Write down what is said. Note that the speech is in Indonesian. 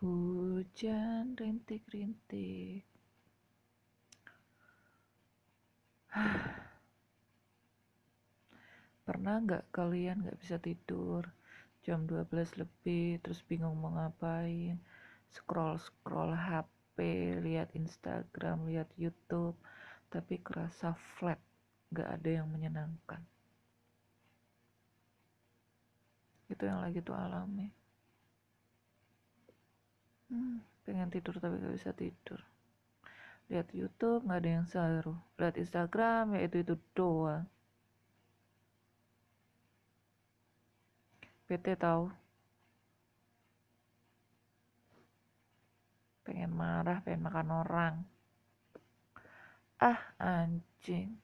Hujan rintik-rintik. Pernah nggak kalian nggak bisa tidur? Jam 12 lebih terus bingung mau ngapain? Scroll-scroll HP lihat Instagram lihat YouTube tapi kerasa flat nggak ada yang menyenangkan. Itu yang lagi tuh alami hmm, pengen tidur tapi gak bisa tidur. Lihat YouTube nggak ada yang seru. Lihat Instagram ya itu itu doang. PT tahu pengen marah pengen makan orang. Ah anjing